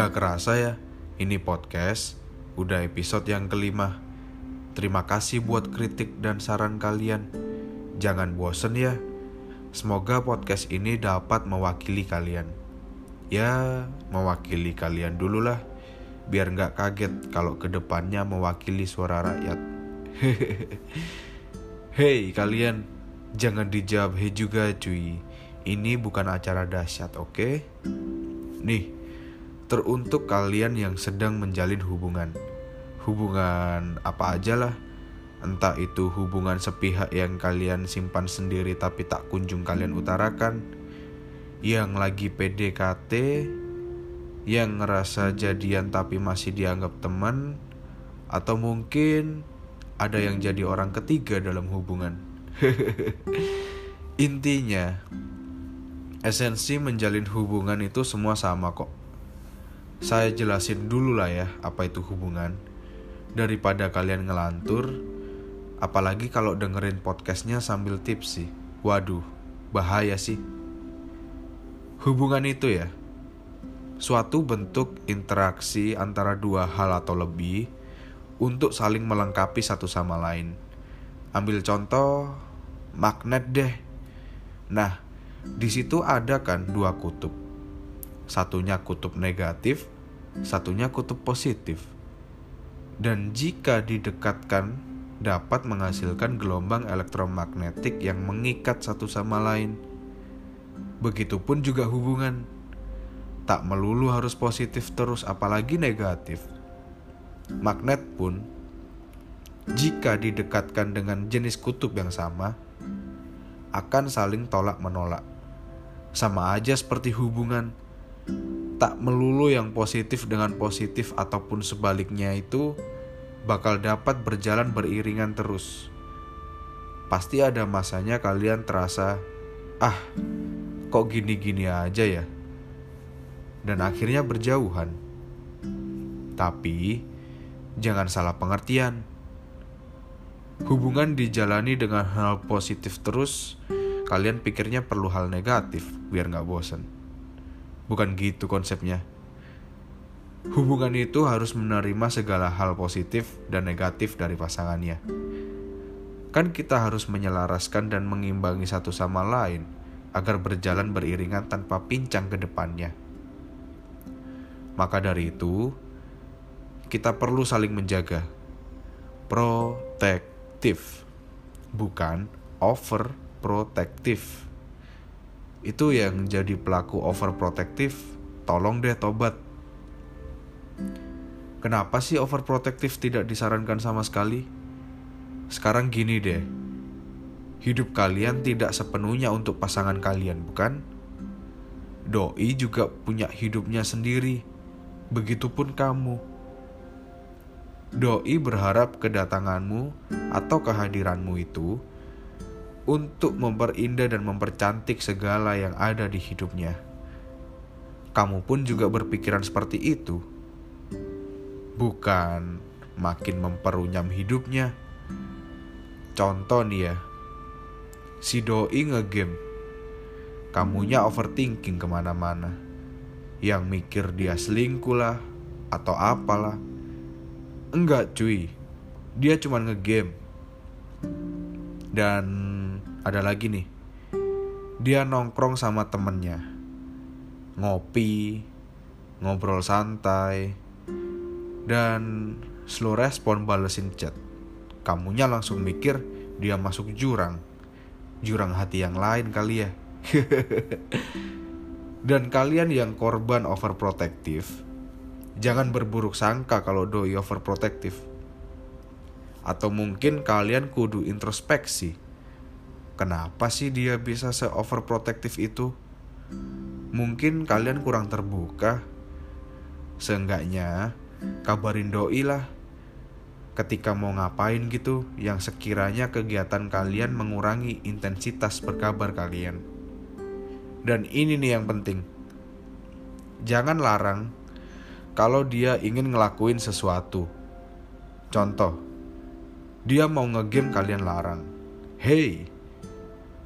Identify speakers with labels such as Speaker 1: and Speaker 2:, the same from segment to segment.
Speaker 1: Gak kerasa ya, ini podcast udah episode yang kelima. Terima kasih buat kritik dan saran kalian. Jangan bosen ya. Semoga podcast ini dapat mewakili kalian. Ya, mewakili kalian dulu lah. Biar nggak kaget kalau ke depannya mewakili suara rakyat. Hei kalian, jangan dijawab hei juga cuy. Ini bukan acara dahsyat, oke? Okay? Nih, teruntuk kalian yang sedang menjalin hubungan. Hubungan apa aja lah. Entah itu hubungan sepihak yang kalian simpan sendiri tapi tak kunjung kalian utarakan. Yang lagi PDKT, yang ngerasa jadian tapi masih dianggap teman, atau mungkin ada yang jadi orang ketiga dalam hubungan. Intinya, esensi menjalin hubungan itu semua sama kok saya jelasin dulu lah ya apa itu hubungan. Daripada kalian ngelantur, apalagi kalau dengerin podcastnya sambil tipsi. Waduh, bahaya sih. Hubungan itu ya, suatu bentuk interaksi antara dua hal atau lebih untuk saling melengkapi satu sama lain. Ambil contoh magnet deh. Nah, di situ ada kan dua kutub Satunya kutub negatif, satunya kutub positif. Dan jika didekatkan, dapat menghasilkan gelombang elektromagnetik yang mengikat satu sama lain. Begitupun juga hubungan. Tak melulu harus positif terus, apalagi negatif. Magnet pun, jika didekatkan dengan jenis kutub yang sama, akan saling tolak-menolak. Sama aja seperti hubungan tak melulu yang positif dengan positif ataupun sebaliknya itu bakal dapat berjalan beriringan terus. Pasti ada masanya kalian terasa, ah, kok gini-gini aja ya? Dan akhirnya berjauhan. Tapi, jangan salah pengertian. Hubungan dijalani dengan hal positif terus, kalian pikirnya perlu hal negatif biar nggak bosan. Bukan gitu konsepnya. Hubungan itu harus menerima segala hal positif dan negatif dari pasangannya. Kan kita harus menyelaraskan dan mengimbangi satu sama lain agar berjalan beriringan tanpa pincang ke depannya. Maka dari itu, kita perlu saling menjaga. Protektif, bukan overprotektif itu yang jadi pelaku overprotective tolong deh tobat. Kenapa sih overprotective tidak disarankan sama sekali? Sekarang gini deh. Hidup kalian tidak sepenuhnya untuk pasangan kalian bukan? Doi juga punya hidupnya sendiri. Begitupun kamu. Doi berharap kedatanganmu atau kehadiranmu itu untuk memperindah dan mempercantik segala yang ada di hidupnya. Kamu pun juga berpikiran seperti itu, bukan makin memperunyam hidupnya. Contoh nih ya, si doi ngegame, kamunya overthinking ke mana-mana, yang mikir dia selingkuh lah atau apalah. Enggak cuy, dia cuma ngegame. Dan ada lagi nih. Dia nongkrong sama temennya. Ngopi ngobrol santai dan slow respon balesin chat. Kamunya langsung mikir dia masuk jurang. Jurang hati yang lain kali ya. Dan kalian yang korban overprotective jangan berburuk sangka kalau doi overprotective. Atau mungkin kalian kudu introspeksi Kenapa sih dia bisa se-overprotective itu? Mungkin kalian kurang terbuka. Seenggaknya, kabarin doi lah. Ketika mau ngapain gitu, yang sekiranya kegiatan kalian mengurangi intensitas berkabar kalian. Dan ini nih yang penting. Jangan larang kalau dia ingin ngelakuin sesuatu. Contoh, dia mau ngegame kalian larang. Hey,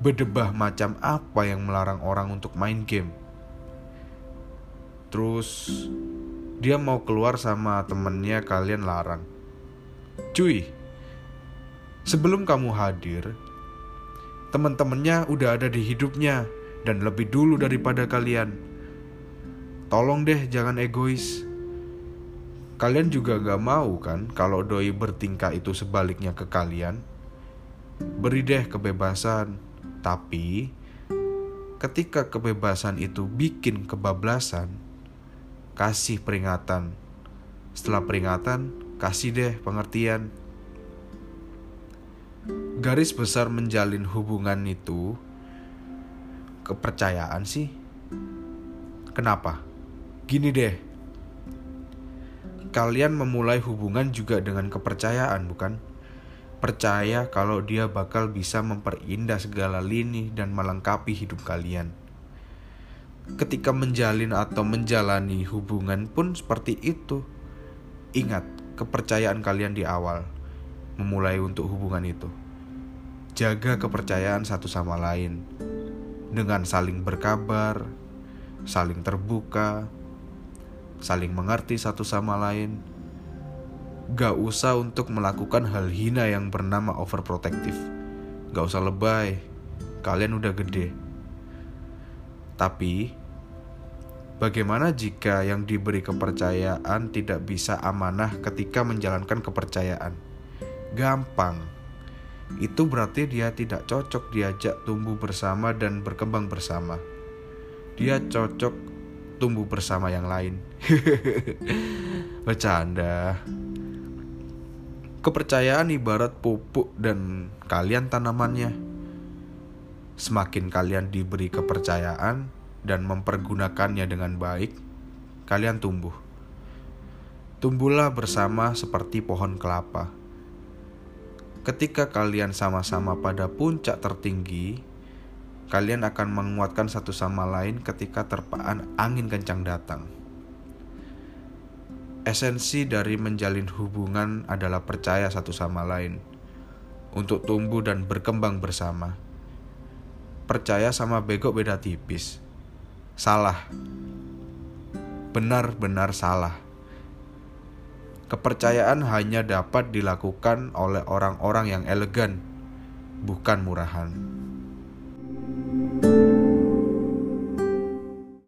Speaker 1: Bedebah macam apa yang melarang orang untuk main game? Terus Dia mau keluar sama temennya kalian larang. Cuy, sebelum kamu hadir, teman-temannya udah ada di hidupnya dan lebih dulu daripada kalian. Tolong deh jangan egois. Kalian juga gak mau kan kalau doi bertingkah itu sebaliknya ke kalian? Beri deh kebebasan, tapi ketika kebebasan itu bikin kebablasan, kasih peringatan. Setelah peringatan, kasih deh pengertian garis besar menjalin hubungan itu kepercayaan sih. Kenapa? Gini deh. Kalian memulai hubungan juga dengan kepercayaan, bukan? Percaya kalau dia bakal bisa memperindah segala lini dan melengkapi hidup kalian. Ketika menjalin atau menjalani hubungan pun seperti itu. Ingat, kepercayaan kalian di awal memulai untuk hubungan itu jaga kepercayaan satu sama lain dengan saling berkabar, saling terbuka, saling mengerti satu sama lain. Gak usah untuk melakukan hal hina yang bernama overprotective. Gak usah lebay, kalian udah gede. Tapi, bagaimana jika yang diberi kepercayaan tidak bisa amanah ketika menjalankan kepercayaan? Gampang itu berarti dia tidak cocok diajak tumbuh bersama dan berkembang bersama. Dia cocok tumbuh bersama yang lain. Bercanda. Kepercayaan ibarat pupuk dan kalian tanamannya. Semakin kalian diberi kepercayaan dan mempergunakannya dengan baik, kalian tumbuh. Tumbuhlah bersama seperti pohon kelapa Ketika kalian sama-sama pada puncak tertinggi, kalian akan menguatkan satu sama lain ketika terpaan angin kencang datang. Esensi dari menjalin hubungan adalah percaya satu sama lain untuk tumbuh dan berkembang bersama. Percaya sama bego beda tipis. Salah. Benar-benar salah. Kepercayaan hanya dapat dilakukan oleh orang-orang yang elegan, bukan murahan.